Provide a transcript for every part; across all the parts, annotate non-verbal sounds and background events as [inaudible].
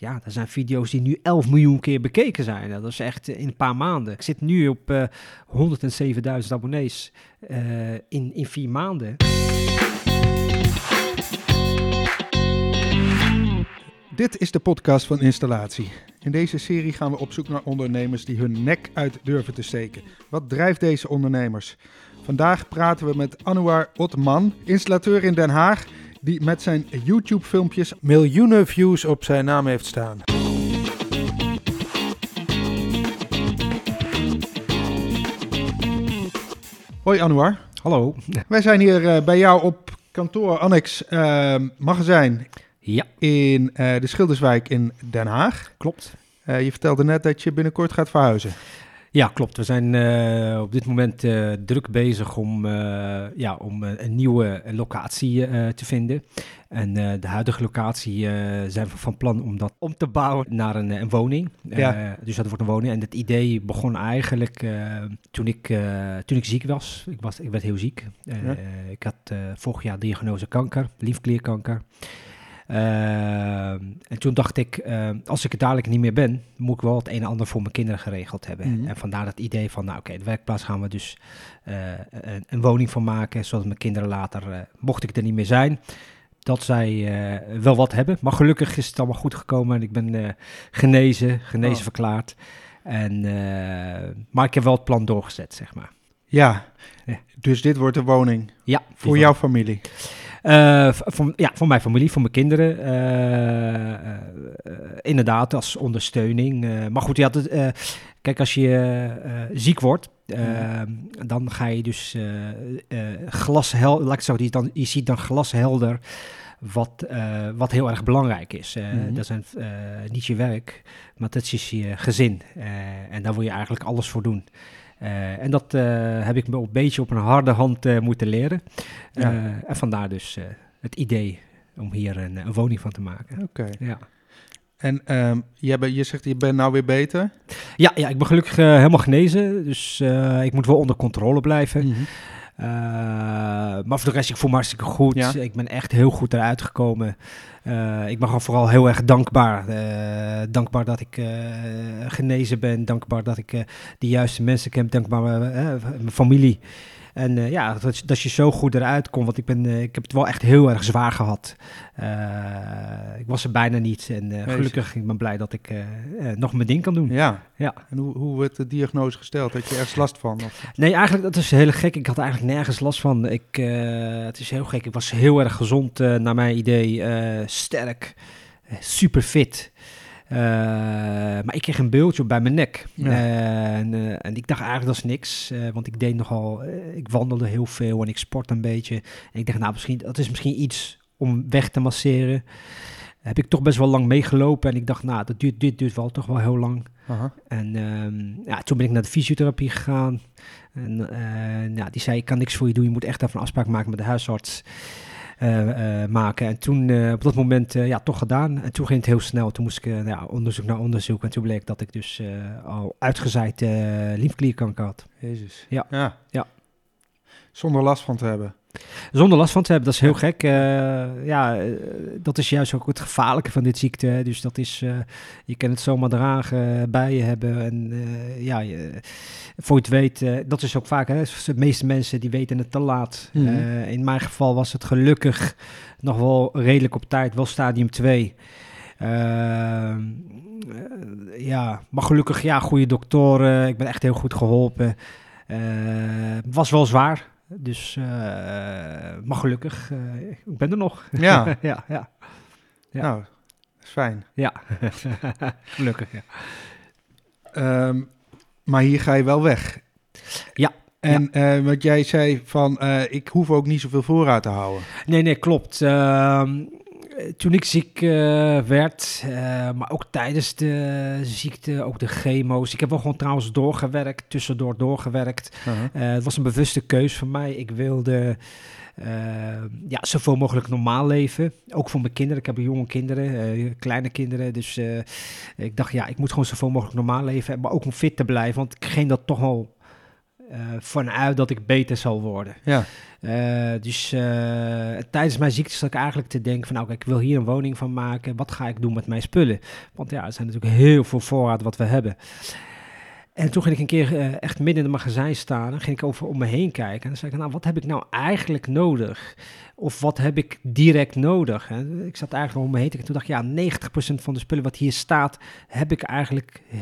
Ja, er zijn video's die nu 11 miljoen keer bekeken zijn. Dat is echt in een paar maanden. Ik zit nu op uh, 107.000 abonnees uh, in, in vier maanden. Dit is de podcast van Installatie. In deze serie gaan we op zoek naar ondernemers die hun nek uit durven te steken. Wat drijft deze ondernemers? Vandaag praten we met Anouar Otman, installateur in Den Haag die met zijn YouTube-filmpjes miljoenen views op zijn naam heeft staan. Hoi Anouar. Hallo. [laughs] Wij zijn hier uh, bij jou op kantoor Annex uh, Magazijn ja. in uh, de Schilderswijk in Den Haag. Klopt. je vertelde net dat je binnenkort gaat verhuizen. Ja, klopt. We zijn uh, op dit moment uh, druk bezig om, uh, ja, om een nieuwe locatie te vinden. En de huidige locatie zijn we van plan om dat om te bouwen naar een, een woning. Ja. dus dat wordt een woning. En het idee begon eigenlijk toen, ik, toen ik ziek was. Ik, was, ik werd heel ziek. Ja. Ik had vorig jaar diagnose kanker, liefklierkanker. Uh, en toen dacht ik, uh, als ik het dadelijk niet meer ben, moet ik wel het een en ander voor mijn kinderen geregeld hebben. Mm -hmm. En vandaar het idee van, nou oké, okay, de werkplaats gaan we dus uh, een, een, woning van maken, zodat mijn kinderen later, mocht ik er niet meer zijn, dat zij wel wat hebben. Maar gelukkig is het allemaal goed gekomen en ik ben genezen, genezen oh. verklaard. En, maar ik heb wel het plan doorgezet, zeg maar. Ja, ja. dus dit wordt een woning ja, voor jouw familie? Uh, voor, ja, voor mijn familie, voor mijn kinderen. Uh, uh, inderdaad, als ondersteuning. maar goed, ja, het, kijk, als je ziek wordt, dan ga je dus glashelder, laat ik zo, je, dan, je ziet dan glashelder wat, wat heel erg belangrijk is. Mm Dat is niet je werk, maar dat is je gezin. en daar wil je eigenlijk alles voor doen. Uh, en dat uh, heb ik me een beetje op een harde hand uh, moeten leren. Ja. en vandaar dus het idee om hier een, een woning van te maken. Oké. Okay. Ja. En um, je, ben, je zegt, je bent nou weer beter? Ja, ja ik ben gelukkig helemaal genezen. Dus ik moet wel onder controle blijven. Mm -hmm. Uh, maar voor de rest, ik voel me hartstikke goed. Ja. Ik ben echt heel goed eruit gekomen. Uh, ik ben vooral heel erg dankbaar. Uh, dankbaar dat ik genezen ben. Dankbaar dat ik de juiste mensen ken. Dankbaar mijn familie. En uh, ja, dat, dat je zo goed eruit komt. Want ik, ben, uh, ik heb het wel echt heel erg zwaar gehad. Uh, ik was er bijna niet. En gelukkig ik ben blij dat ik nog mijn ding kan doen. Ja. ja. En hoe, hoe werd de diagnose gesteld? Had je ergens last van? Of? Nee, eigenlijk dat is heel gek. Ik had eigenlijk nergens last van. Ik, het is heel gek. Ik was heel erg gezond naar mijn idee. sterk. super fit. Uh, maar ik kreeg een beeldje bij mijn nek. Ja. En, uh, en, ik dacht eigenlijk dat is niks. Uh, want ik deed nogal, ik wandelde heel veel en ik sport een beetje. En ik dacht, nou, misschien, dat is misschien iets om weg te masseren. Heb ik toch best wel lang meegelopen. En ik dacht, nou, dat duurt, dit duurt wel toch wel heel lang. -huh. En um, ja, toen ben ik naar de fysiotherapie gegaan. En ja, die zei, ik kan niks voor je doen. Je moet echt even een afspraak maken met de huisarts. Uh, uh, maken. En toen uh, op dat moment ja, toch gedaan. En toen ging het heel snel. Toen moest ik nou ja, onderzoek naar onderzoek. En toen bleek dat ik dus al uitgezaaid liefklierkanker had. Jezus. Ja. ja. ja. Zonder last van te hebben. Zonder last van te hebben, dat is heel gek. Uh, ja, dat is juist ook het gevaarlijke van dit ziekte. Dus dat is, uh, je kan het zomaar dragen, bij je hebben. En uh, ja, je, voor je het weet, dat is ook vaak, hè, de meeste mensen die weten het te laat. Mm -hmm. in mijn geval was het gelukkig nog wel redelijk op tijd, wel stadium 2. ja, maar gelukkig, ja, goede doktoren. Ik ben echt heel goed geholpen. was wel zwaar. Dus, uh, maar gelukkig, uh, ik ben er nog. Ja. [laughs] ja, ja. ja. Nou, is fijn. Ja, [laughs] gelukkig, ja. Um, maar hier ga je wel weg. Ja. En ja. Uh, wat jij zei van, ik hoef ook niet zoveel voorraad te houden. Nee, nee, klopt. Ehm, toen ik ziek uh, werd, uh, maar ook tijdens de ziekte, ook de chemo's. Ik heb wel gewoon trouwens doorgewerkt, tussendoor doorgewerkt. Uh -huh. het was een bewuste keus van mij. Ik wilde ja, zoveel mogelijk normaal leven. Ook voor mijn kinderen. Ik heb jonge kinderen, kleine kinderen. Dus ik dacht, ja, ik moet gewoon zoveel mogelijk normaal leven. Maar ook om fit te blijven, want ik ging dat toch wel vanuit dat ik beter zal worden. Ja. dus tijdens mijn ziekte zat ik eigenlijk te denken van, nou, ik wil hier een woning van maken. Wat ga ik doen met mijn spullen? Want ja, er zijn natuurlijk heel veel voorraad wat we hebben. En toen ging ik een keer echt midden in het magazijn staan en ging ik over om me heen kijken. En dan zei ik, nou, wat heb ik nou eigenlijk nodig? Of wat heb ik direct nodig? Hè? Ik zat eigenlijk om me heen. En toen dacht ik, ja, 90% van de spullen wat hier staat, heb ik eigenlijk eh,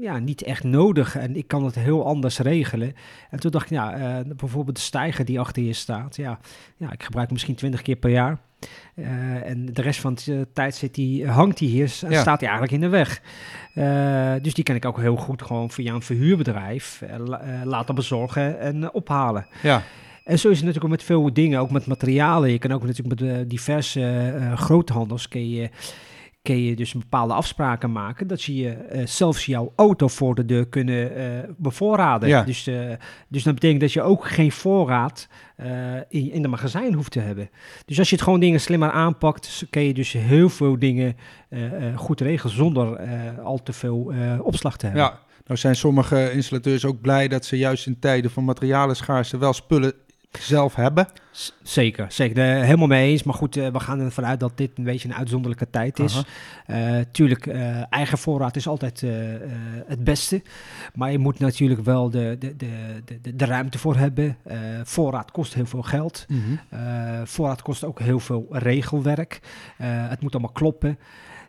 ja, niet echt nodig. En ik kan het heel anders regelen. En toen dacht ik, ja, uh, bijvoorbeeld de stijger die achter je staat. Ja, ja ik gebruik misschien 20 keer per jaar. Uh, en de rest van de tijd zit die, hangt die hier, ja. staat hij eigenlijk in de weg. Uh, dus die kan ik ook heel goed gewoon via een verhuurbedrijf laten bezorgen en ophalen. Ja. En zo is het natuurlijk ook met veel dingen, ook met materialen. Je kan ook natuurlijk met uh, diverse uh, groothandels kun je, kun je dus bepaalde afspraken maken. Dat ze je uh, zelfs jouw auto voor de deur kunnen bevoorraden. Ja. Dus, dus dat betekent dat je ook geen voorraad in, in de magazijn hoeft te hebben. Dus als je het gewoon dingen slimmer aanpakt, kun je dus heel veel dingen goed regelen zonder al te veel opslag te hebben. Ja. Nou zijn sommige installateurs ook blij dat ze juist in tijden van materialenschaarste wel spullen zelf hebben. Zeker, zeker. Uh, helemaal mee eens. Maar goed, uh, we gaan ervan uit dat dit een beetje een uitzonderlijke tijd is. Uh, tuurlijk, eigen voorraad is altijd het beste. Maar je moet natuurlijk wel de, de, de, de, de ruimte voor hebben. voorraad kost heel veel geld. Mhm. voorraad kost ook heel veel regelwerk. het moet allemaal kloppen.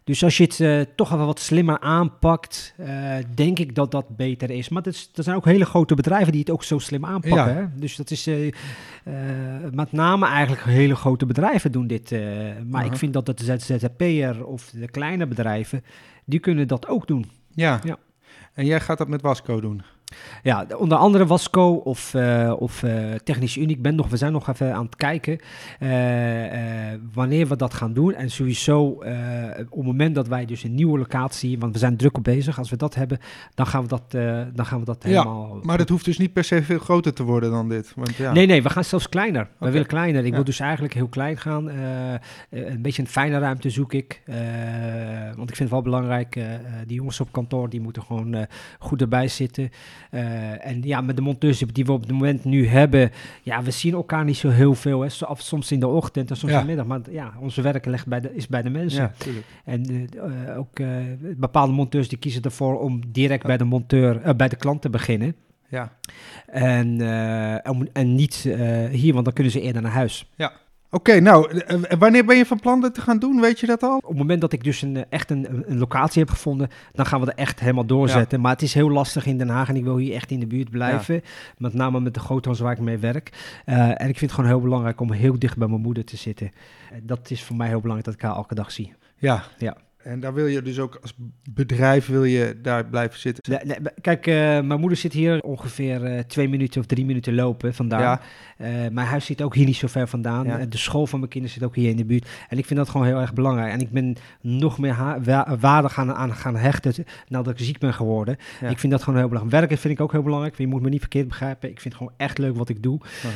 Dus als je het uh, toch even wat slimmer aanpakt, uh, denk ik dat dat beter is. Maar er zijn ook hele grote bedrijven die het ook zo slim aanpakken. Ja. Hè? Dus dat is uh, met name eigenlijk hele grote bedrijven doen dit. maar ik vind dat de ZZP'er of de kleine bedrijven, die kunnen dat ook doen. Ja. Ja. En jij gaat dat met Wasco doen? Ja, onder andere Wasco of, uh, of uh, Technisch Unie. Ik ben nog, we zijn nog even aan het kijken uh, wanneer we dat gaan doen. En sowieso op het moment dat wij dus een nieuwe locatie, want we zijn druk op bezig. Als we dat hebben, dan gaan we dat, dan gaan we dat ja, helemaal... Maar dat hoeft dus niet per se veel groter te worden dan dit. Want ja. Nee, nee, we gaan zelfs kleiner. We willen kleiner. Ik Ja. wil dus eigenlijk heel klein gaan. een beetje een fijne ruimte zoek ik. want ik vind het wel belangrijk, die jongens op kantoor, die moeten gewoon goed erbij zitten. Uh, en ja, met de monteurs die we op het moment nu hebben, ja, we zien elkaar niet zo heel veel. Hè. Soms in de ochtend en soms Ja. in de middag. Maar ja, onze werk ligt bij de, is bij de mensen. Ja. En uh, ook uh, bepaalde monteurs die kiezen ervoor om direct bij de monteur, bij de klant te beginnen. Ja. En, om, en niet hier, want dan kunnen ze eerder naar huis. Ja. Oké, okay, nou, uh, wanneer ben je van plan dit te gaan doen? Weet je dat al? Op het moment dat ik dus een, echt een, een locatie heb gevonden, dan gaan we er echt helemaal doorzetten. Ja. Maar het is heel lastig in Den Haag en ik wil hier echt in de buurt blijven. Ja. Met name met de groothandels waar ik mee werk. Uh, en ik vind het gewoon heel belangrijk om heel dicht bij mijn moeder te zitten. Uh, dat is voor mij heel belangrijk dat ik haar elke dag zie. Ja. ja. En daar wil je dus ook als bedrijf wil je daar blijven zitten? Nee, nee, kijk, uh, mijn moeder zit hier ongeveer uh, twee minuten of drie minuten lopen vandaan. Ja. Uh, mijn huis zit ook hier niet zo ver vandaan. Ja. De school van mijn kinderen zit ook hier in de buurt. En ik vind dat gewoon heel erg belangrijk. En ik ben nog meer wa waarde gaan, aan gaan hechten nadat ik ziek ben geworden. Ja. Ik vind dat gewoon heel belangrijk. Werken vind ik ook heel belangrijk. Je moet me niet verkeerd begrijpen. Ik vind het gewoon echt leuk wat ik doe. -huh.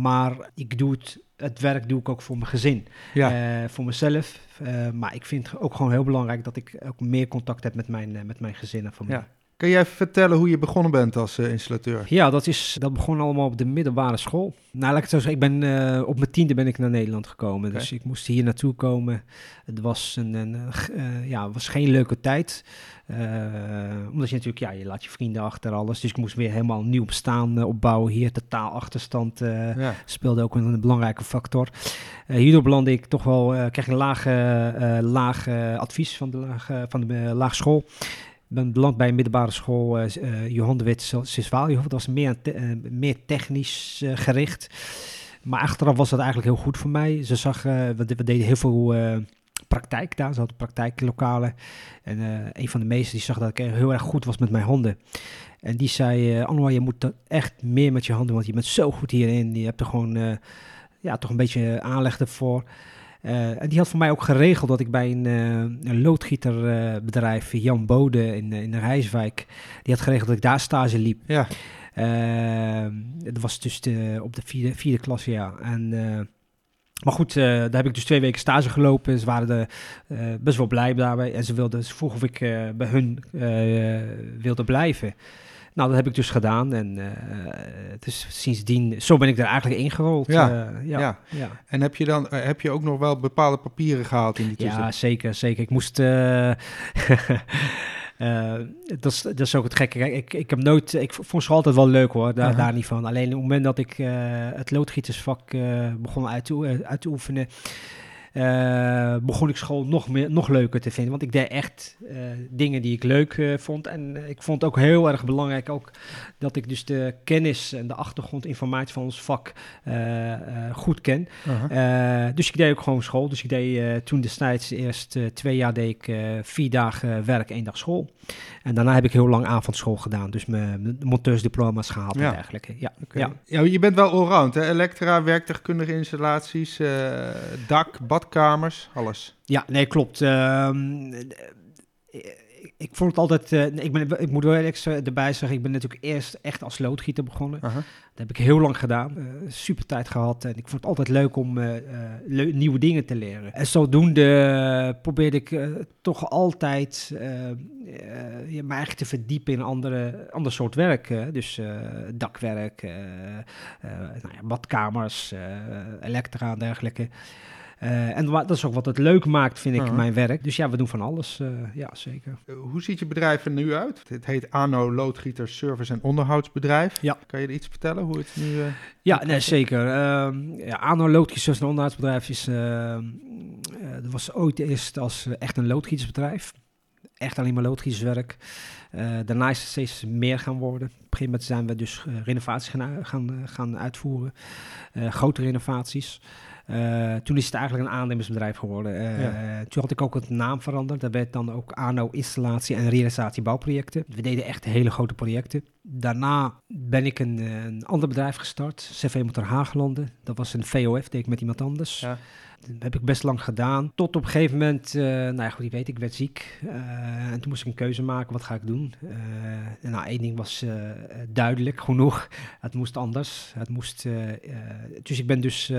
Maar ik doe het het werk doe ik ook voor mijn gezin. Ja. Uh, voor mezelf. Uh, maar ik vind het ook gewoon heel belangrijk dat ik ook meer contact heb met mijn, uh, met mijn gezin en familie. Ja. Kun jij vertellen hoe je begonnen bent als uh, installateur? Ja, dat, is, dat begon allemaal op de middelbare school. Nou, laat ik het zo zeggen, ik ben, uh, op mijn tiende ben ik naar Nederland gekomen. Okay. Dus ik moest hier naartoe komen. Het was, een, een uh, ja, was geen leuke tijd. Omdat je natuurlijk, ja, je laat je vrienden achter alles. Dus ik moest weer helemaal nieuw bestaan opbouwen. Hier totaal achterstand uh, ja. speelde ook een, belangrijke factor. Hierdoor belandde ik toch wel, kreeg een laag, laag advies van de, laag, van de laagschool ben beland bij een middelbare school, uh, Johan de Wit Siswaaljehof. Dat was meer, te, uh, meer technisch gericht. Maar achteraf was dat eigenlijk heel goed voor mij. Ze zag, we, we, deden heel veel praktijk daar. Ze hadden praktijklokalen. En een van de meesten die zag dat ik heel erg goed was met mijn handen. En die zei, uh, Anwar, je moet echt meer met je handen, want je bent zo goed hierin. Je hebt er gewoon, ja, toch een beetje aanleg ervoor. Uh, en die had voor mij ook geregeld dat ik bij een, uh, een loodgieterbedrijf, uh, Jan Bode in, in de Rijswijk, die had geregeld dat ik daar stage liep. Ja. dat was dus de, op de vierde, vierde klas, ja. En, maar goed, daar heb ik dus twee weken stage gelopen. Ze waren er best wel blij daarbij. En ze wilden, ze vroegen of ik bij hun wilde blijven. Nou, dat heb ik dus gedaan. En uh, dus sindsdien, zo ben ik er eigenlijk ingerold. Ja, uh, ja, ja. ja, En heb je dan heb je ook nog wel bepaalde papieren gehaald in die tussen? Ja, zeker, zeker. Ik moest. Uh, [laughs] dat, is, dat is ook het gekke. Kijk, ik, ik heb nooit, ik vond ze altijd wel leuk hoor, daar, -huh. daar niet van. Alleen op het moment dat ik het loodgietersvak begon uit te, uit te oefenen, uh, begon ik school nog, meer, nog leuker te vinden. Want ik deed echt uh, dingen die ik leuk uh, vond. En ik vond ook heel erg belangrijk ook dat ik dus de kennis en de achtergrondinformatie van ons vak goed ken. -huh. dus ik deed ook gewoon school. Dus ik deed toen destijds eerst twee jaar deed ik vier dagen werk, één dag school. En daarna heb ik heel lang avondschool gedaan. Dus mijn monteursdiploma's gehaald ja. en dergelijke. Ja. Okay. ja. ja, je bent wel allround hè? Elektra, werktuigkundige installaties, dak, bad badkamers, alles. Ja, nee, klopt. Uh, ik vond het altijd. Uh, ik, ben, ik moet wel extra erbij zeggen. Ik ben natuurlijk eerst echt als loodgieter begonnen. Uh -huh. Dat heb ik heel lang gedaan. Uh, super tijd gehad. En ik vond het altijd leuk om le nieuwe dingen te leren. En zodoende probeerde ik toch altijd me eigenlijk te verdiepen in andere, ander soort werk. dus dakwerk, nou ja, badkamers, elektra en dergelijke. Uh, en dat is ook wat het leuk maakt, vind ik, uh -huh. mijn werk. Dus ja, we doen van alles. Uh, ja, zeker. hoe ziet je bedrijf er nu uit? Het heet ANO Loodgieter Service en Onderhoudsbedrijf. Ja. Kan je er iets vertellen hoe het nu... ja, nee, zeker. ja, ANO Loodgieter Service en Onderhoudsbedrijf is... dat was ooit eerst als echt een loodgietersbedrijf. Echt alleen maar loodgieterswerk. daarna is het steeds meer gaan worden. Op een gegeven moment zijn we dus renovaties gaan, gaan, gaan uitvoeren. grote renovaties. Uh, toen is het eigenlijk een aannemersbedrijf geworden. Uh, ja. Toen had ik ook het naam veranderd. Dat werd dan ook ANO Installatie en Realisatie Bouwprojecten. We deden echt hele grote projecten. Daarna ben ik een, een ander bedrijf gestart, CV Motor Haaglanden. Dat was een VOF, deed ik met iemand anders. Ja. Dat heb ik best lang gedaan. Tot op een gegeven moment, uh, nou ja, goed, je weet, ik werd ziek. Uh, en toen moest ik een keuze maken, wat ga ik doen? Uh, nou, één ding was duidelijk [laughs] genoeg. Het moest anders. Het moest, dus ik ben dus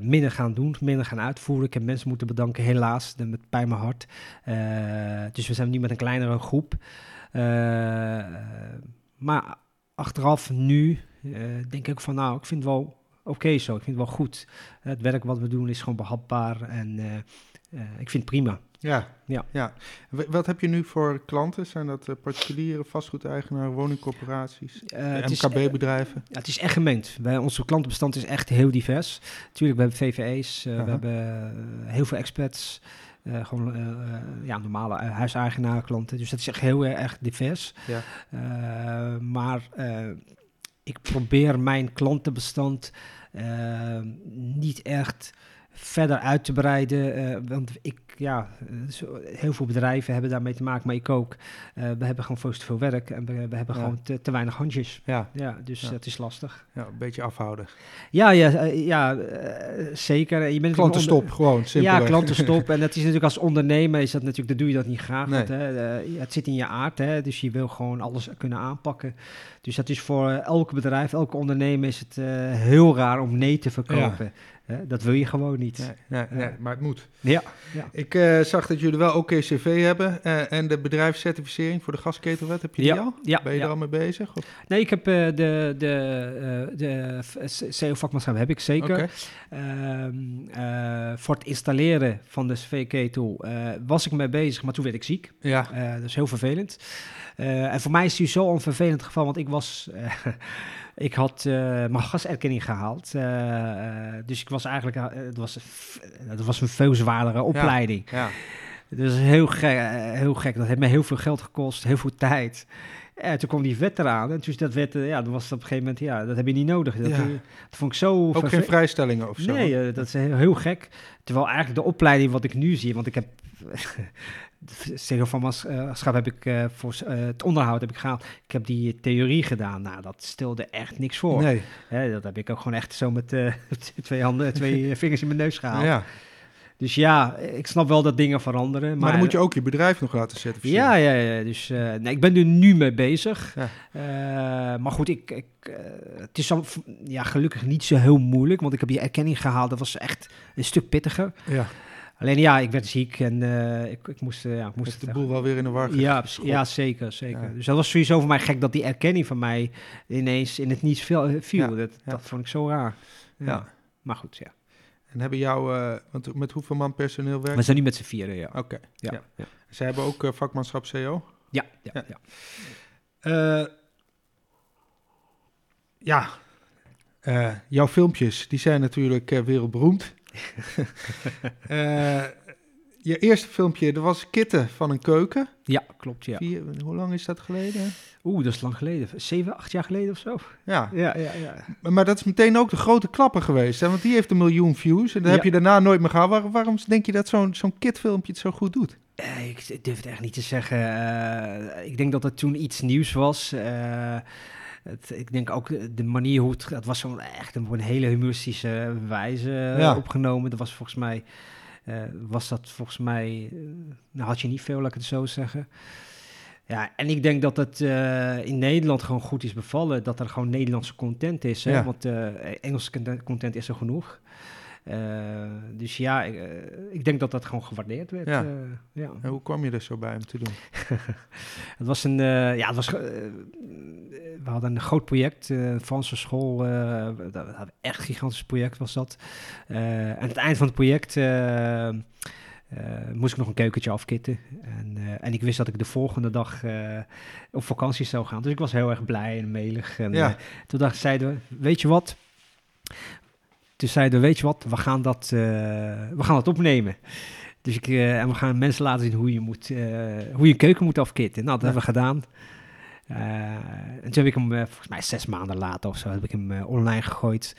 minder gaan doen, minder gaan uitvoeren. Ik heb mensen moeten bedanken, helaas, met pijn mijn hart. Uh, dus we zijn nu met een kleinere groep. Uh, maar achteraf nu denk ik van, nou, ik vind het wel oké zo. Ik vind het wel goed. Het werk wat we doen is gewoon behapbaar en ik vind het prima. Ja, ja. ja. Wat heb je nu voor klanten? Zijn dat uh, particuliere vastgoedeigenaren, woningcorporaties, uh, MKB-bedrijven? Ja, het is echt gemengd. Wij, onze klantenbestand is echt heel divers. Tuurlijk, we hebben VVE's, uh, uh -huh. we hebben heel veel experts. Uh, gewoon ja, normale huiseigenaar klanten. Dus dat is echt heel erg divers. Ja. maar ik probeer mijn klantenbestand niet echt verder uit te breiden. want ik, ja, heel veel bedrijven hebben daarmee te maken, maar ik ook. Uh, we hebben gewoon veel te veel werk en we, we hebben ja. gewoon te, te, weinig handjes. Ja, ja dus ja. het is lastig. Ja, een beetje afhouden. Ja, ja, ja uh, zeker. Je bent klantenstop, gewoon simpelweg. Ja, klantenstop. [laughs] en dat is natuurlijk als ondernemer, is dat natuurlijk, dan doe je dat niet graag. Nee. Want, hè, het zit in je aard, hè, dus je wil gewoon alles kunnen aanpakken. Dus dat is voor elke bedrijf, elke ondernemer is het heel raar om nee te verkopen. Dat wil je gewoon niet. Nee, nee, nee maar het moet. Ja. ja. Ik uh, zag dat jullie wel ook CV hebben uh, en de bedrijfscertificering voor de gasketelwet. Heb je die ja. al? Ja. Ben je er al mee bezig? Of? Nee, ik heb uh, de, de, de CO vakmanschap heb ik zeker. Okay. voor het installeren van de CV-ketel was ik mee bezig, maar toen werd ik ziek. Ja. dat is heel vervelend. En voor mij is het zo onvervelend geval, want ik was... [laughs] Ik had uh, mijn gaserkenning gehaald. Dus ik was eigenlijk, het was, dat was een veel zwaardere opleiding. Ja, ja. Dus heel gek, heel gek. Dat heeft me heel veel geld gekost, heel veel tijd. En toen kwam die wet eraan. En dus dat wet, ja, dat was op een gegeven moment, ja, dat heb je niet nodig. Dat, ja. dat vond ik zo... Ook geen vrijstellingen of zo? Nee, dat is heel, heel, gek. Terwijl eigenlijk de opleiding wat ik nu zie, want ik heb... Zegel van Maschap heb ik uh, voor uh, het onderhoud heb ik gehaald. Ik heb die theorie gedaan. Nou, dat stelde echt niks voor. Nee. Hè, dat heb ik ook gewoon echt zo met uh, [laughs] twee handen, twee [laughs] vingers in mijn neus gehaald. Ja. Dus ja, ik snap wel dat dingen veranderen. Maar, maar dan moet je ook je bedrijf nog laten certificeren. Ja, ja, ja. Dus uh, nee, ik ben er nu mee bezig. Ja. Uh, maar goed, ik, ik, uh, het is zo, ja, gelukkig niet zo heel moeilijk. Want ik heb die erkenning gehaald. Dat was echt een stuk pittiger. Ja. Alleen ja, ik werd ziek en eh, ik, ik moest, eh, ja, ik moest Heeft de boel wel weer in de war ja, ja, zeker, zeker. Ja. Dus dat was sowieso voor mij gek dat die erkenning van mij ineens in het niets viel. eh, viel. Ja, Dat, vond ik zo raar. Ja. Maar goed, ja. En hebben jou, want met hoeveel man personeel werkt? We zijn nu met z'n vieren, ja. Oké. Ja. Zij hebben ook vakmanschap CO? ja, ja, Ja. ja. Ja, jouw filmpjes die zijn natuurlijk wereldberoemd. [laughs] Eh, je eerste filmpje, dat was kitten van een keuken. Ja, klopt, ja. Vier, hoe lang is dat geleden? Oeh, dat is lang geleden. Zeven, acht jaar geleden of zo? Ja, Ja, ja, ja. maar- maar dat is meteen ook de grote klapper geweest. Hè? Want die heeft een miljoen views en dat Ja. heb je daarna nooit meer gehad. Waar- waarom denk je dat zo'n zo'n kitfilmpje het zo goed doet? Eh, ik ik durf het echt niet te zeggen. Eh, ik denk dat het toen iets nieuws was. Eh, het, ik denk ook de- de manier hoe het... Het was zo'n echt een, op een hele humoristische wijze eh, Ja. opgenomen. Dat was volgens mij... eh, was dat volgens mij... eh, nou had je niet veel, laat ik het zo zeggen. Ja, en ik denk dat het eh, in Nederland gewoon goed is bevallen. Dat er gewoon Nederlandse content is. Hè? Ja. Want eh, Engelse content is er genoeg. Eh, dus ja, ik, eh, ik denk dat dat gewoon gewaardeerd werd. Ja. eh, ja. En hoe kwam je er zo bij om te doen? [laughs] Het was een, ja, het was, we hadden een groot project, een Franse school, dat hadden echt een gigantisch project was dat. En aan het eind van het project moest ik nog een keukentje afkitten. En, en ik wist dat ik de volgende dag op vakantie zou gaan. Dus ik was heel erg blij en melig. En Ja. toen dacht, zeiden we, weet je wat? Toen zeiden we, weet je wat, we gaan dat, eh, we gaan dat opnemen. Dus ik, eh, en we gaan mensen laten zien hoe je, moet, eh, hoe je een keuken moet afkitten. Nou, dat Ja. hebben we gedaan. En toen heb ik hem, volgens mij zes maanden later of zo, heb ik hem online gegooid.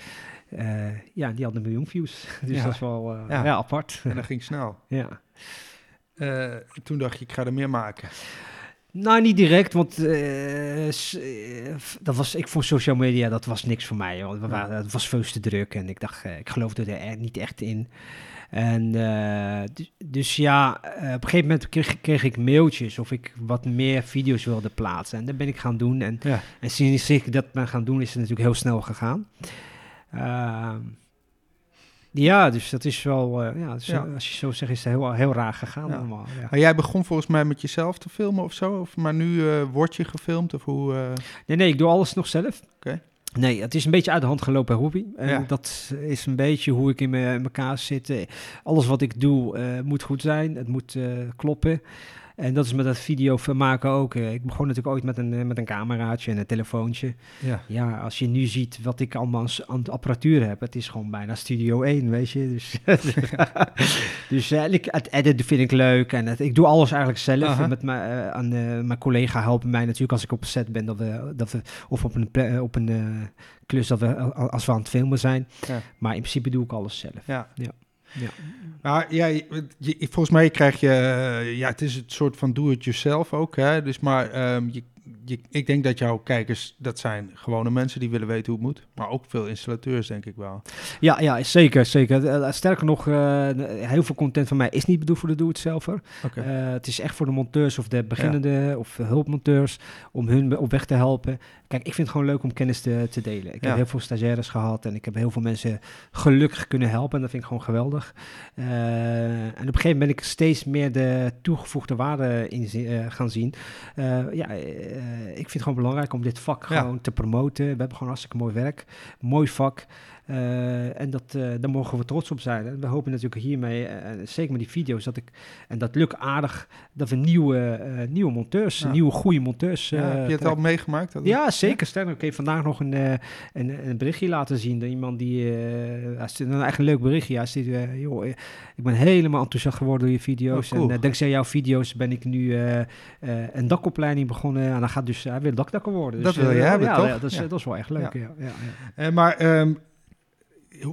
Ja, die had een miljoen views. [laughs] Dus Ja. dat is wel Ja. ja. apart. En dat ging snel. ja. Toen dacht je, ik ga er meer maken. Nou, niet direct, want eh, eh, dat was, ik vond social media, dat was niks voor mij. Want we waren, het was veel te druk en ik dacht, eh, ik geloofde er niet echt in. En dus, dus ja, op een gegeven moment kreeg, kreeg ik mailtjes of ik wat meer video's wilde plaatsen. En dat ben ik gaan doen. En, Ja. en sinds ik dat ben gaan doen, is het natuurlijk heel snel gegaan. Ja, dus dat is wel, eh, ja, dus, Ja. eh, als je zo zegt, is het heel, heel raar gegaan Ja. allemaal. Ja. Maar jij begon volgens mij met jezelf te filmen of zo? Of, maar nu eh word je gefilmd? Of hoe, Nee, nee, ik doe alles nog zelf. Oké. Nee, het is een beetje uit de hand gelopen hobby. En Ja. dat is een beetje hoe ik in, me, in elkaar zit. Alles wat ik doe moet goed zijn. Het moet kloppen. En dat is met dat video maken ook. Eh, ik begon natuurlijk ooit met een, eh, met een cameraatje en een telefoontje. ja. Ja, als je nu ziet wat ik allemaal aan apparatuur heb, het is gewoon bijna Studio 1, weet je. Dus, [laughs] [laughs] dus eh, en ik, het editen vind ik leuk en het, ik doe alles eigenlijk zelf. Met mijn, aan, mijn collega helpen mij natuurlijk als ik op set ben, dat we, dat we of op een, op een klus, dat we, als we aan het filmen zijn. Ja. Maar in principe doe ik alles zelf. ja. Ja. Ja. Maar ja, je, je- volgens mij krijg je, eh, ja, het is het soort van do-it-yourself ook, hè. Dus maar ehm, je, je, ik denk dat jouw kijkers, dat zijn gewone mensen die willen weten hoe het moet. Maar ook veel installateurs, denk ik wel. Ja, ja, zeker, zeker. Eh, Sterker nog, eh, heel veel content van mij is niet bedoeld voor de doe-het-zelfer. Eh, het is echt voor de monteurs of de beginnende of hulpmonteurs om hun op weg te helpen. Kijk, ik vind het gewoon leuk om kennis te, te delen. Ik Ja. heb heel veel stagiaires gehad en ik heb heel veel mensen gelukkig kunnen helpen. En dat vind ik gewoon geweldig. En op een gegeven moment ben ik steeds meer de toegevoegde waarde in gaan zien. Ja, ik vind het gewoon belangrijk om dit vak Ja. gewoon te promoten. We hebben gewoon hartstikke mooi werk, mooi vak. Eh, en dat, eh, daar mogen we trots op zijn. En we hopen natuurlijk hiermee, eh, zeker met die video's, dat ik, en dat lukt aardig, dat we nieuwe, nieuwe monteurs, Ja. nieuwe goede monteurs. Ja, heb je het al meegemaakt? Dat- Ja, zeker. Sterker, ik heb vandaag nog een, een, een berichtje laten zien. door iemand die, hij stuurde een echt een leuk berichtje. Hij stuurde, eh, joh, ik ben helemaal enthousiast geworden door je video's. Oh, cool. En dankzij jouw video's ben ik nu een dakopleiding begonnen. En dan gaat dus, hij wil dakdakker worden. Dat Dus, wil je hebben, ja, toch? Ja, dat, is, dat is wel echt leuk. Ja. Ja. Ja, maar ehm,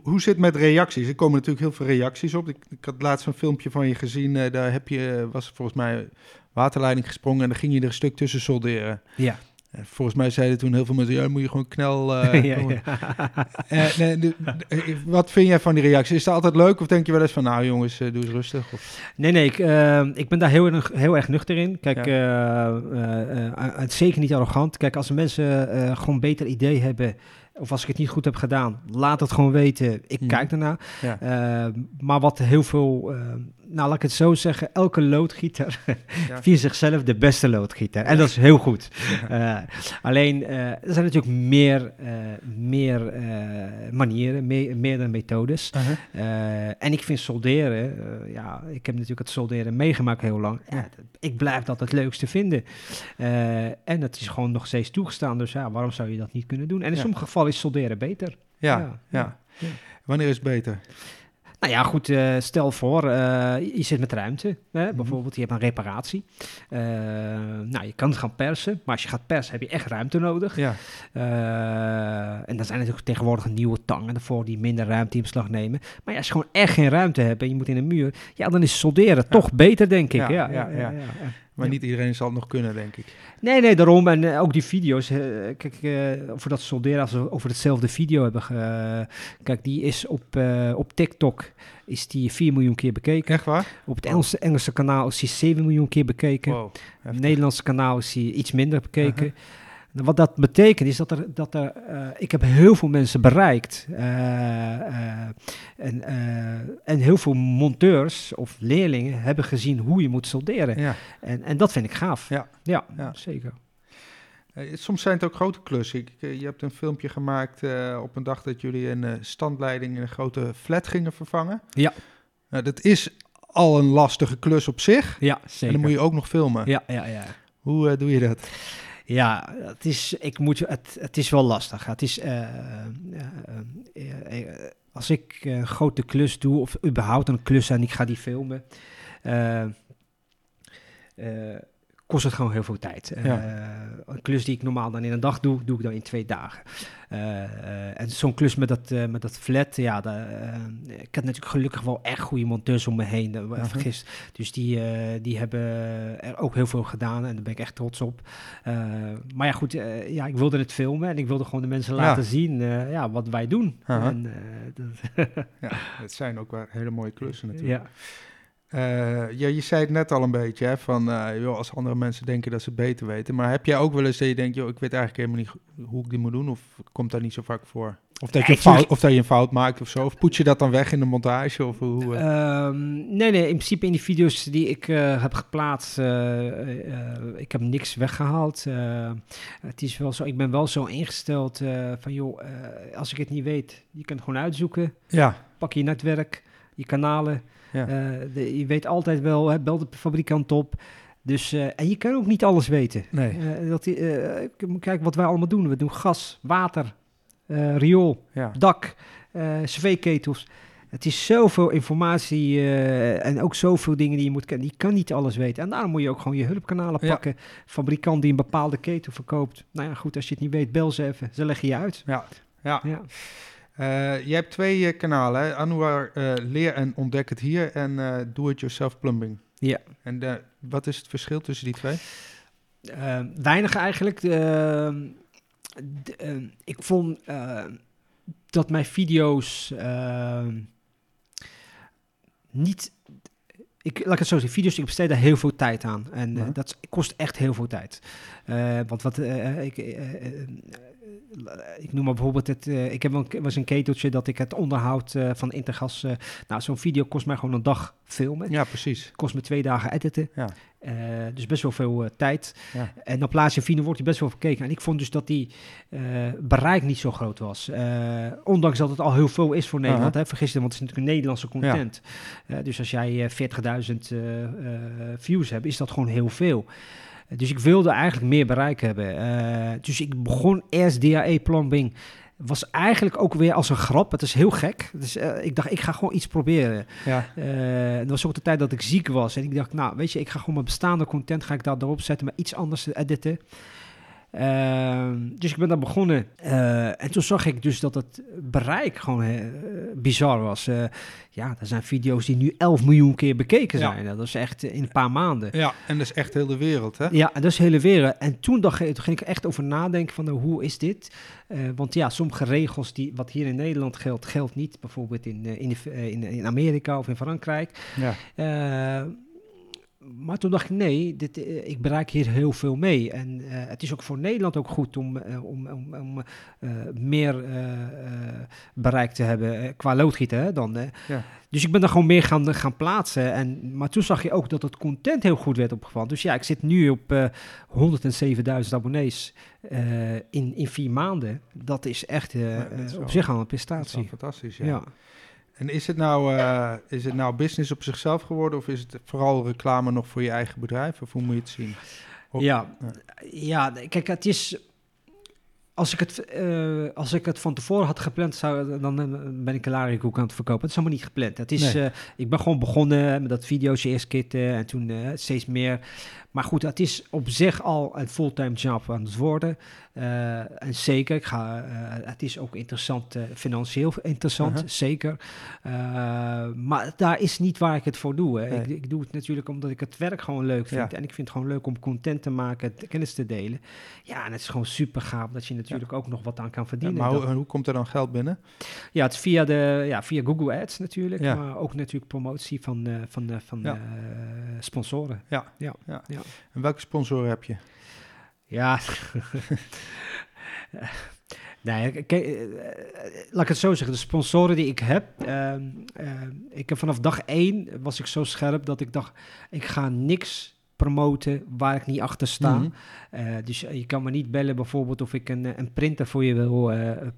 hoe zit het met reacties? Er komen natuurlijk heel veel reacties op. Ik, ik had laatst een filmpje van je gezien. eh, daar heb je, eh, was volgens mij waterleiding gesprongen en dan ging je er een stuk tussen solderen. ja. Eh, volgens mij zeiden toen heel veel mensen, ja, moet je gewoon knel... [laughs] ja, gewoon- ja. Nee, de- de- wat vind jij van die reacties? Is dat altijd leuk of denk je wel eens van, nou jongens, doe eens rustig? Of, Nee, nee, ik, ik ben daar heel, erg- heel erg nuchter in. Kijk, Ja. het zeker niet arrogant. Kijk, als mensen gewoon een beter idee hebben, of als ik het niet goed heb gedaan, laat het gewoon weten. Ik Mhm. kijk ernaar. ja. Eh, maar wat heel veel, eh, nou laat ik het zo zeggen, elke loodgieter [laughs] Ja. vindt zichzelf de beste loodgieter. En dat is heel goed. [laughs] Eh, alleen, eh, er zijn natuurlijk meer, eh, meer manieren, meer, meerdere methodes. Uh-huh. En ik vind solderen, ja, ik heb natuurlijk het solderen meegemaakt heel lang. Ik blijf dat het leukste vinden. En dat is gewoon nog steeds toegestaan, dus ja, waarom zou je dat niet kunnen doen? En in sommige gevallen is solderen beter. Ja, Ja, ja. ja. Wanneer is het beter? Nou ja, goed, eh, stel voor, eh, je zit met ruimte, hè, Mhm. bijvoorbeeld, je hebt een reparatie. Eh, nou, je kan het gaan persen, maar als je gaat persen heb je echt ruimte nodig. Ja, en dan zijn natuurlijk tegenwoordig nieuwe tangen ervoor die minder ruimte in beslag nemen. Maar ja, als je gewoon echt geen ruimte hebt en je moet in een muur, ja, dan is solderen toch beter, denk ik. Ja, ja, ja. Maar Ja. niet iedereen zal het nog kunnen, denk ik. Nee, nee, daarom. En eh, ook die video's. eh, kijk, eh, over dat solderen, als we over hetzelfde video hebben. ge- kijk, die is op, op TikTok is die 4 miljoen keer bekeken. Echt waar? Op het. Engelse, Engelse kanaal is die 7 miljoen keer bekeken. Wow. Het Nederlandse kanaal is die iets minder bekeken. Uh-huh. Wat dat betekent is dat er, dat er eh, ik heb heel veel mensen bereikt. eh, eh, en, en heel veel monteurs of leerlingen hebben gezien hoe je moet solderen. Ja. En, en dat vind ik gaaf. Ja. ja, Ja. zeker. Soms zijn het ook grote klussen. Ik, je hebt een filmpje gemaakt op een dag dat jullie een standleiding in een grote flat gingen vervangen. Ja. Nou, dat is al een lastige klus op zich. Ja, En zeker. dan moet je ook nog filmen. Ja, ja, ja. Hoe doe je dat? Ja, het is, ik moet, het, het is wel lastig. Het is, eh, eh, eh, als ik een grote klus doe, of überhaupt een klus en ik ga die filmen, kost het gewoon heel veel tijd. Eh, een klus die ik normaal dan in een dag doe, doe ik dan in twee dagen. Eh, eh, en zo'n klus met dat, met dat flat, ja, daar, ik heb natuurlijk gelukkig wel echt goede monteurs om me heen, Mhm. vergis. Dus die, die hebben er ook heel veel gedaan en daar ben ik echt trots op. Maar ja, goed, ja, ik wilde het filmen en ik wilde gewoon de mensen Ja. laten zien ja, wat wij doen. En, dat, [laughs] Ja, het zijn ook wel hele mooie klussen natuurlijk. ja. Eh, ja, je zei het net al een beetje, hè, van eh, joh, als andere mensen denken dat ze het beter weten. Maar heb jij ook wel eens dat je denkt, joh, ik weet eigenlijk helemaal niet hoe ik die moet doen? Of komt dat niet zo vaak voor? Of dat, je fout, of dat je een fout maakt of zo? Of poets je dat dan weg in de montage? Of hoe, eh? Ehm, nee, nee, in principe in die video's die ik heb geplaatst, ik heb niks weggehaald. Eh, het is wel zo, ik ben wel zo ingesteld van joh, als ik het niet weet, je kunt het gewoon uitzoeken. ja, Pak je netwerk, je kanalen. Ja. Eh, de- je weet altijd wel, hè, bel de fabrikant op. Dus, eh, en je kan ook niet alles weten. nee. Eh, dat, k- kijk wat wij allemaal doen. We doen gas, water, riool, Ja, dak, cv-ketels. Het is zoveel informatie en ook zoveel dingen die je moet kennen. Je kan niet alles weten. En daarom moet je ook gewoon je hulpkanalen Ja. pakken. Fabrikant die een bepaalde ketel verkoopt. Nou ja, goed, als je het niet weet, bel ze even. Ze leggen je uit. ja, ja. Ja. Eh, je hebt twee eh, kanalen, hè? Anouar eh, Leer en Ontdek het Hier en eh Do It Yourself Plumbing. Ja. En wat is het verschil tussen die twee? Weinig eigenlijk. Ik vond dat mijn video's niet. Ik, laat ik het zo zeggen, video's, ik besteed daar heel veel tijd aan. En Ja. dat kost echt heel veel tijd. Want wat ik, ik noem maar bijvoorbeeld het. eh, ik heb wel een, was een keteltje dat ik het onderhoud eh, van Intergas. eh, nou, zo'n video kost mij gewoon een dag filmen. Ja, precies. Kost me twee dagen editen. Ja. Dus best wel veel tijd. Ja. En dan plaats je video, wordt die best wel bekeken. En ik vond dus dat die bereik niet zo groot was. Ondanks dat het al heel veel is voor Nederland. Hè, vergis je, want het is natuurlijk een Nederlandse content. Dus als jij eh, 40.000 eh, eh, views hebt, is dat gewoon heel veel. Eh, dus ik wilde eigenlijk meer bereik hebben. Eh, dus ik begon eerst DAE plumbing. Was eigenlijk ook weer als een grap. Het is heel gek. Dus eh, ik dacht, ik ga gewoon iets proberen. Ja, Eh, dat was ook de tijd dat ik ziek was. En ik dacht, nou, weet je, ik ga gewoon mijn bestaande content ga ik daar erop zetten, maar iets anders te editen. Ehm, dus ik ben daar begonnen. Eh, en toen zag ik dus dat het bereik gewoon eh, bizar was. Eh, ja, er zijn video's die nu 11 miljoen keer bekeken Ja. zijn. Dat is echt in een paar maanden. ja, en dat is echt heel de wereld, hè? Ja, dat is de hele wereld. En toen, dacht ik, toen ging ik echt over nadenken van, nou, hoe is dit? Want ja, sommige regels die wat hier in Nederland geldt, geldt niet. Bijvoorbeeld in, in, in, in Amerika of in Frankrijk. Ja, maar toen dacht ik, nee, dit, eh, ik bereik hier heel veel mee. En eh, het is ook voor Nederland ook goed om, eh, om, om, om meer bereik te hebben qua loodgieten hè, dan. Ja. Dus ik ben daar gewoon meer gaan, gaan plaatsen. En, maar toen zag je ook dat het content heel goed werd opgevallen. Dus ja, ik zit nu op eh 107.000 abonnees in, in vier maanden. Dat is echt Ja, dat is wel- op zich al een prestatie. fantastisch, ja. Ja. En is het, nou, eh, is het nou business op zichzelf geworden of is het vooral reclame nog voor je eigen bedrijf? Of hoe moet je het zien? Ja. ja. ja, kijk, het is. Als ik het, eh, als ik het van tevoren had gepland, zou, dan eh, ben ik Larikoek aan het verkopen. Het is helemaal niet gepland. Het is, Nee. ik ben gewoon begonnen met dat video's eerst kitten en toen steeds meer. Maar goed, het is op zich al een fulltime job aan het worden. Eh, en zeker, ik ga, eh, het is ook interessant, eh, financieel interessant, Aha. zeker. Maar daar is niet waar ik het voor doe. Hè. Nee. Ik, ik doe het natuurlijk omdat ik het werk gewoon leuk vind. Ja. En ik vind het gewoon leuk om content te maken, kennis te delen. Ja, en het is gewoon super gaaf dat je natuurlijk ook nog wat aan kan Ja, verdienen. maar Dat- hoe, hoe komt er dan geld binnen? ja, het is via, de, ja, via Google Ads natuurlijk, Ja. maar ook natuurlijk promotie van, van, van Ja. eh, sponsoren. En welke sponsoren heb je? Ja. [laughs] nee, kijk, eh, laat ik het zo zeggen. De sponsoren die ik heb, ehm, ehm, ik heb vanaf dag één was ik zo scherp dat ik dacht, ik ga niks promoten waar ik niet achter sta. Mhm. Eh, dus je kan me niet bellen bijvoorbeeld of ik een, eh, een printer voor je wil eh,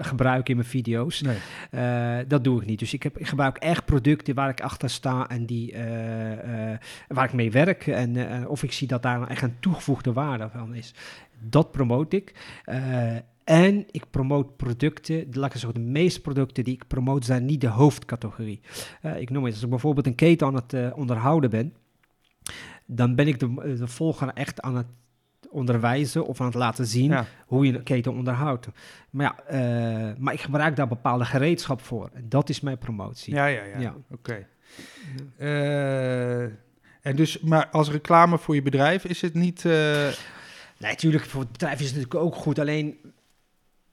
gebruiken in mijn video's. Nee. Eh, dat doe ik niet. Dus ik, heb, ik gebruik echt producten waar ik achter sta en die, eh, eh, waar ik mee werk. En eh, of ik zie dat daar echt een toegevoegde waarde van is. Dat promoot ik. Eh, en ik promoot producten, laat ik zeggen, de meeste producten die ik promoot zijn niet de hoofdcategorie. Eh, ik noem het, als ik bijvoorbeeld een keten aan het eh, onderhouden ben, dan ben ik de, de volger echt aan het onderwijzen of aan het laten zien Ja. hoe je een keten onderhoudt. Maar ja, eh, maar ik gebruik daar bepaalde gereedschap voor. En dat is mijn promotie. Ja, ja, ja. Ja. Oké. Eh, en dus, maar als reclame voor je bedrijf is het niet... eh, Nee, natuurlijk, voor het bedrijf is het natuurlijk ook goed. Alleen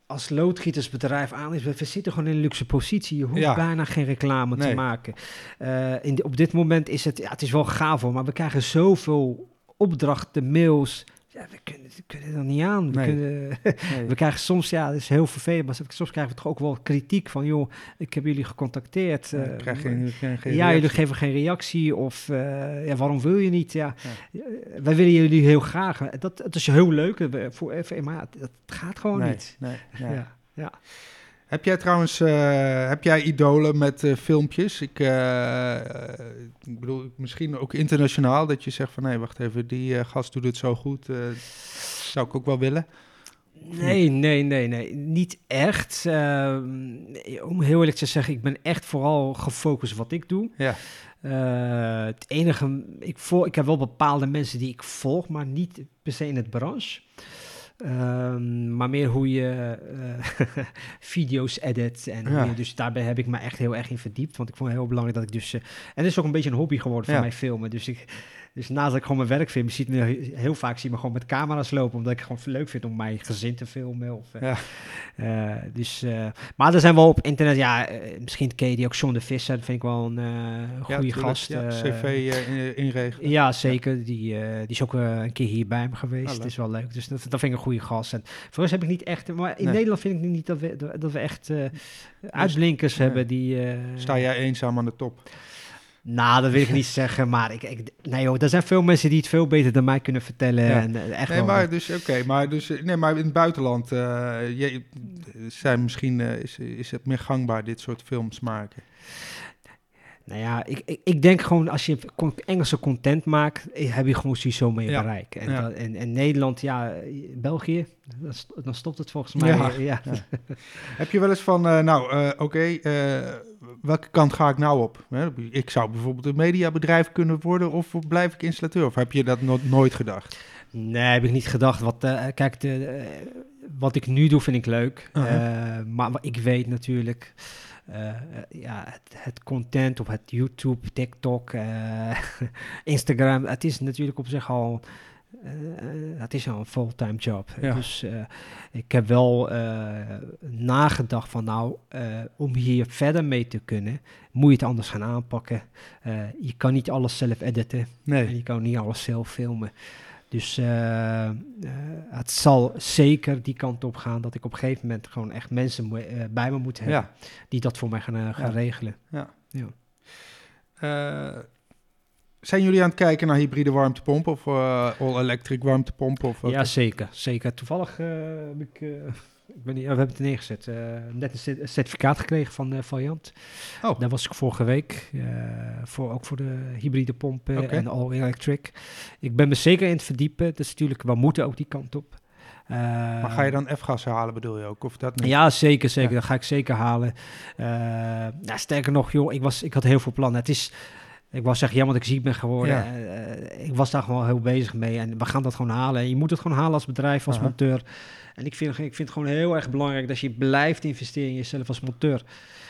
als loodgietersbedrijf aan is, we zitten gewoon in een luxe positie. Je hoeft Ja. bijna geen reclame Nee. te maken. Eh, in de- op dit moment is het, ja, het is wel gaaf hoor, maar we krijgen zoveel opdrachten, mails. Ja, we kunnen, we kunnen er niet aan. We, Nee. kunnen, nee. [laughs] we krijgen soms, ja, dat is heel vervelend, maar soms krijgen we toch ook wel kritiek van, joh, ik heb jullie gecontacteerd. Ja, eh, ik krijg geen, geen, geen ja, jullie geven geen reactie of eh, ja, waarom wil je niet? Ja, eh, wij willen jullie heel graag. Dat, dat is heel leuk, eh, voor, maar dat gaat gewoon nee, niet. [laughs] Ja, ja. Heb jij trouwens, eh, heb jij idolen met eh, filmpjes? Ik, eh, ik bedoel, misschien ook internationaal, dat je zegt van, nee, wacht even, die gast doet het zo goed, zou ik ook wel willen. Nee, nee, nee, nee, niet echt. Om heel eerlijk te zeggen, ik ben echt vooral gefocust wat ik doe. Ja, het enige, ik, volg, ik heb wel bepaalde mensen die ik volg, maar niet per se in het branche. Ehm, maar meer hoe je eh, [laughs] video's edit. En Ja. dus daarbij heb ik me echt heel erg in verdiept. Want ik vond het heel belangrijk dat ik dus... eh, en het is ook een beetje een hobby geworden voor Ja. mij filmen. Dus, ik, dus naast dat ik gewoon mijn werk film, ziet me he- heel vaak zie me gewoon met camera's lopen. Omdat ik gewoon leuk vind om mijn gezin te filmen. Of, eh, Ja. eh, dus, eh, maar er zijn wel op internet, ja, misschien ken je die ook John de Visser. Dat vind ik wel een ja, goede gast. Ja, CV in- ja, zeker. Die, die is ook een keer hier bij me geweest. Ah, Het leuk. is wel leuk. Dus dat, dat vind ik een goede gast. En voor ons heb ik niet echt... Maar in Nee. Nederland vind ik niet dat we, dat we echt uitblinkers nee. hebben die... Sta jij eenzaam aan de top? Nou, dat wil ik niet zeggen, maar ik, ik, nee joh, er zijn veel mensen die het veel beter dan mij kunnen vertellen. Ja. En, eh, echt Nee, wel. maar dus, oké, maar dus, eh, nee, maar in het buitenland eh, je, zijn misschien, is, is het meer gangbaar dit soort films maken. Nou ja, ik, ik, ik denk gewoon als je Engelse content maakt, eh, heb je gewoon sowieso meer Ja. bereik. En, Ja. dat- en, en Nederland, ja, België, dan, st- dan stopt het volgens mij. Ja. Heb je wel eens van, eh, nou, eh, oké, welke kant ga ik nou op? Ik zou bijvoorbeeld een mediabedrijf kunnen worden of blijf ik installateur? Of heb je dat no- nooit gedacht? Nee, heb ik niet gedacht. Wat, kijk, de, wat ik nu doe vind ik leuk. Eh, maar ik weet natuurlijk, eh, eh, ja, het, het content op het YouTube, TikTok, eh, [laughs] Instagram, het is natuurlijk op zich al uh, het is al een fulltime job. Ja. Dus ik heb wel nagedacht van nou, om hier verder mee te kunnen, moet je het anders gaan aanpakken. je kan niet alles zelf editen. Nee. En je kan niet alles zelf filmen. Dus het zal zeker die kant op gaan dat ik op een gegeven moment gewoon echt mensen bij me moet hebben Ja. die dat voor mij gaan, gaan Ja. regelen. Ja. Ja. Eh, zijn jullie aan het kijken naar hybride warmtepompen of eh, all-electric warmtepompen? Of? Ja, zeker. zeker. Toevallig eh, heb ik, eh, ik ben niet, we hebben het neergezet, eh, net een cer- een certificaat gekregen van eh Valiant. Oh. Daar was ik vorige week, eh, voor, ook voor de hybride pompen en all electric. Ik ben me zeker in het verdiepen. Dat is natuurlijk, we moeten ook die kant op. Maar ga je dan F-gas halen bedoel je ook? Of dat niet? Ja, zeker, zeker. Ja. Dat ga ik zeker halen. Ja, sterker nog, joh, ik, was, ik had heel veel plannen. Het is, ik was zeggen, jammer dat ik ziek ben geworden. Ja. Ik was daar gewoon heel bezig mee. En we gaan dat gewoon halen. En je moet het gewoon halen als bedrijf, als Aha. monteur. En ik vind, ik vind het gewoon heel erg belangrijk dat je blijft investeren in jezelf als monteur.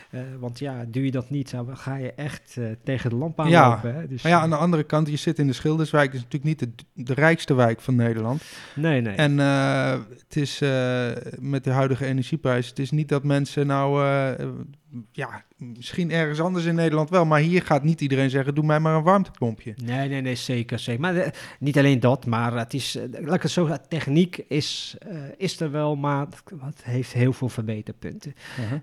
Eh, want ja, doe je dat niet, dan ga je echt eh, tegen de lamp Ja. aanlopen. Hè? Dus, Maar ja, eh, aan de andere kant, je zit in de Schilderswijk. Dat is natuurlijk niet de, de rijkste wijk van Nederland. nee, nee. En het is met de huidige energieprijs, het is niet dat mensen nou, ja, misschien ergens anders in Nederland wel, maar hier gaat niet iedereen zeggen, doe mij maar een warmtepompje. Nee, nee, nee, zeker. zeker. Maar eh, niet alleen dat, maar het is, laat ik het zo zeggen, techniek is, eh, is er wel, maar het, heeft heel veel verbeterpunten.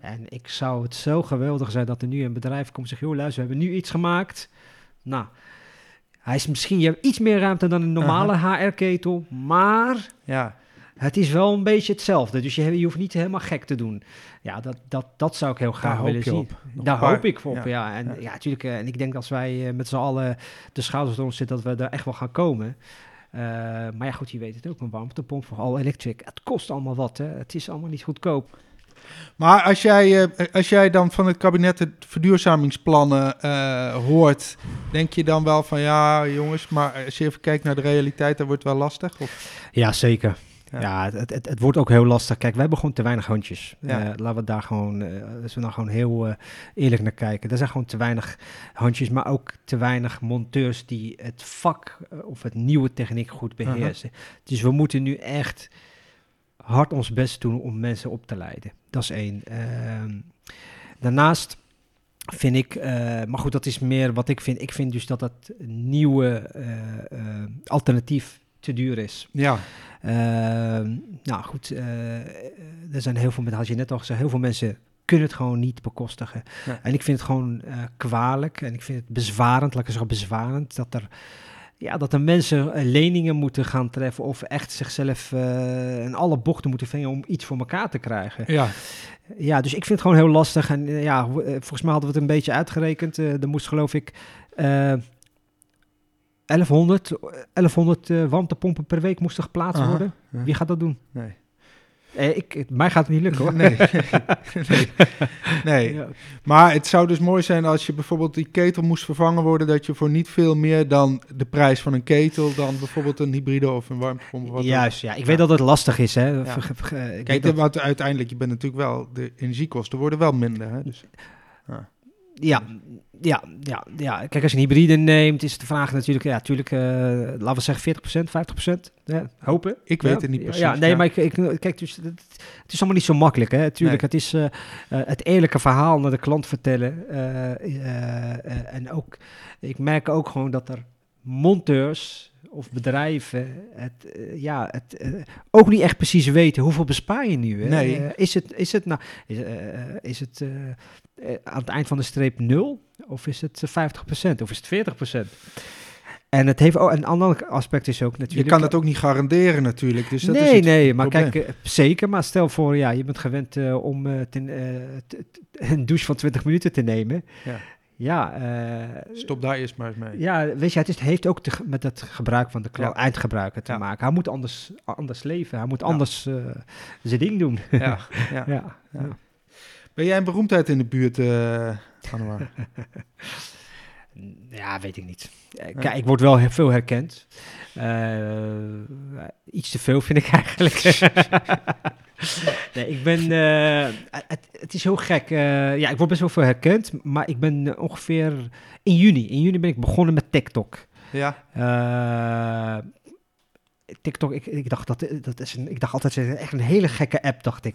En ik zou het zo geweldig zijn dat er nu een bedrijf komt en zegt, joh, luister, we hebben nu iets gemaakt. Nou, hij is misschien, je hebt iets meer ruimte dan een normale HR-ketel, maar Ja, het is wel een beetje hetzelfde. Dus je, je hoeft niet helemaal gek te doen. Ja, dat, dat, dat zou ik heel graag willen zien. op. Daar hoop ik op, ja. ja. En Ja. ja, natuurlijk. eh, en ik denk als wij eh, met z'n allen de schouders eronder zitten, dat we daar echt wel gaan komen. Eh, maar ja, goed, je weet het ook. Een warmtepomp voor all electric. Het kost allemaal wat, hè. Het is allemaal niet goedkoop. Maar als jij, als jij dan van het kabinet de verduurzamingsplannen hoort, denk je dan wel van ja, jongens, maar als je even kijkt naar de realiteit, dan wordt het wel lastig? Of? Ja, zeker. Ja. Ja, het, het, het, wordt ook heel lastig. Kijk, we hebben gewoon te weinig handjes. Ja. Eh, laten we daar gewoon, als we nou gewoon heel eh, eerlijk naar kijken. Er zijn gewoon te weinig handjes, maar ook te weinig monteurs die het vak of het nieuwe techniek goed beheersen. Dus we moeten nu echt hard ons best doen om mensen op te leiden. Dat is één. Ehm, daarnaast vind ik, maar goed, dat is meer wat ik vind. Ik vind dus dat het nieuwe alternatief te duur is. Ja, Ehm, nou goed, eh, er zijn heel veel, met had je net al gezegd, heel veel mensen kunnen het gewoon niet bekostigen. Ja. En ik vind het gewoon eh, kwalijk en ik vind het bezwarend, laat ik zeggen bezwarend, dat er, ja, dat er mensen eh, leningen moeten gaan treffen of echt zichzelf eh in alle bochten moeten vingen om iets voor elkaar te krijgen. ja. Ja, dus ik vind het gewoon heel lastig. En ja, volgens mij hadden we het een beetje uitgerekend. Eh er moest geloof ik 1100, 1100 eh, warmtepompen per week moesten geplaatst Aha, worden. ja. Wie gaat dat doen? Nee. Eh, ik, het- mij gaat het niet lukken hoor. Nee, [laughs] nee. nee. Ja. Maar het zou dus mooi zijn als je bijvoorbeeld die ketel moest vervangen worden, dat je voor niet veel meer dan de prijs van een ketel, dan bijvoorbeeld een hybride of een warmtepomp. wat dan Juist, ja. Ik Ja. weet dat het lastig is. Hè. Kijk, dat- want uiteindelijk, je bent natuurlijk wel, de energiekosten worden wel minder. Hè? Dus, Ja, ja, ja, ja. Kijk, als je een hybride neemt, is de vraag natuurlijk, ja, natuurlijk, eh, laten we zeggen 40%, 50%. Ja, hopen. Ik weet Ja. het niet precies, Ja, nee, ja. maar ik, ik, kijk, dus, het, het is allemaal niet zo makkelijk. Hè. Tuurlijk, het is eh, eh, het eerlijke verhaal naar de klant vertellen. en ook, ik merk ook gewoon dat er monteurs of bedrijven het, eh, ja, het eh, ook niet echt precies weten hoeveel bespaar je nu. Hè? Nee. Eh, is het, is het, nou, is, is het aan het eind van de streep 0 of is het eh, 50% of is het 40%? En het heeft ook een ander aspect is ook je natuurlijk. kan het ook niet garanderen natuurlijk. Dus dat is nee, het nee, maar probleem. kijk, zeker. Maar stel voor, ja, je bent gewend om eh, ten, t- t- een douche van 20 minuten te nemen. Ja. Ja, eh, Stop daar eerst maar eens mee. ja, weet je, het is, heeft ook te, met het gebruik van de Ja. eindgebruiker te Ja. maken. Hij moet anders, anders leven. Hij moet Ja. anders eh, zijn ding doen. Ja, [laughs] ja. Ben jij een beroemdheid in de buurt, eh Anouar? [laughs] Ja, weet ik niet. Kijk, ik word wel heel veel herkend. Iets te veel vind ik eigenlijk. [laughs] nee, ik ben... eh, het, het is heel gek. Eh, ja, ik word best wel veel herkend. Maar ik ben eh, ongeveer... In juni. In juni ben ik begonnen met TikTok. ja, Eh, TikTok, ik, ik dacht dat, dat is een, ik dacht altijd, het is echt een hele gekke app, dacht ik.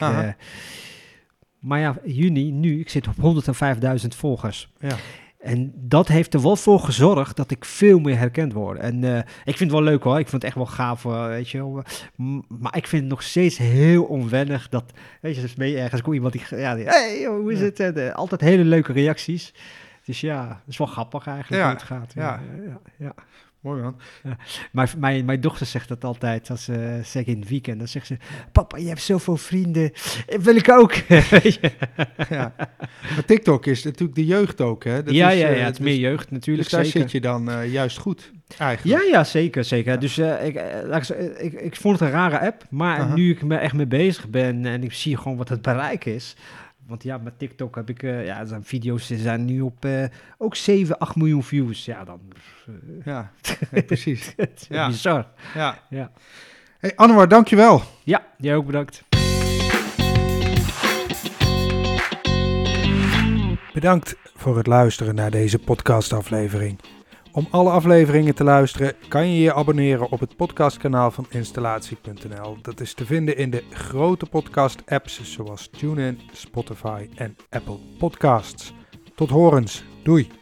Maar ja, juni, nu, ik zit op 105.000 volgers. Ja. En dat heeft er wel voor gezorgd dat ik veel meer herkend word. En eh, ik vind het wel leuk hoor. Ik vind het echt wel gaaf, eh, weet je wel. Maar ik vind het nog steeds heel onwennig dat, weet je, dus ben je ergens kom iemand die, ja, die, hey, hoe is Ja. het? En, eh, altijd hele leuke reacties. Dus ja, dat is wel grappig eigenlijk Ja, hoe het gaat. ja. ja, ja. Mooi man. Maar mijn, mijn dochter zegt dat altijd, als ze zeker in het weekend, dan zegt ze, papa, je hebt zoveel vrienden, Eh, wil ik ook. [laughs] Ja. Maar TikTok is natuurlijk de jeugd ook, hè? Dat ja, is, ja, eh, ja, het is dus- meer jeugd natuurlijk, Dus daar zeker. zit je dan eh, juist goed, eigenlijk. Ja, ja, zeker, zeker. Dus eh, ik, eh, ik, ik, vond het een rare app, maar nu ik er echt mee bezig ben en ik zie gewoon wat het bereik is. Want ja, met TikTok heb ik, eh, ja, zijn video's zijn nu op eh, ook 7, 8 miljoen views. Ja, dan eh, Ja, [laughs] precies. [laughs] Ja. bizar. Ja. Ja. Hey, Anwar, dankjewel. Ja, jij ook bedankt. Bedankt voor het luisteren naar deze podcastaflevering. Om alle afleveringen te luisteren kan je je abonneren op het podcastkanaal van installatie.nl. Dat is te vinden in de grote podcast-apps zoals TuneIn, Spotify en Apple Podcasts. Tot horens. Doei.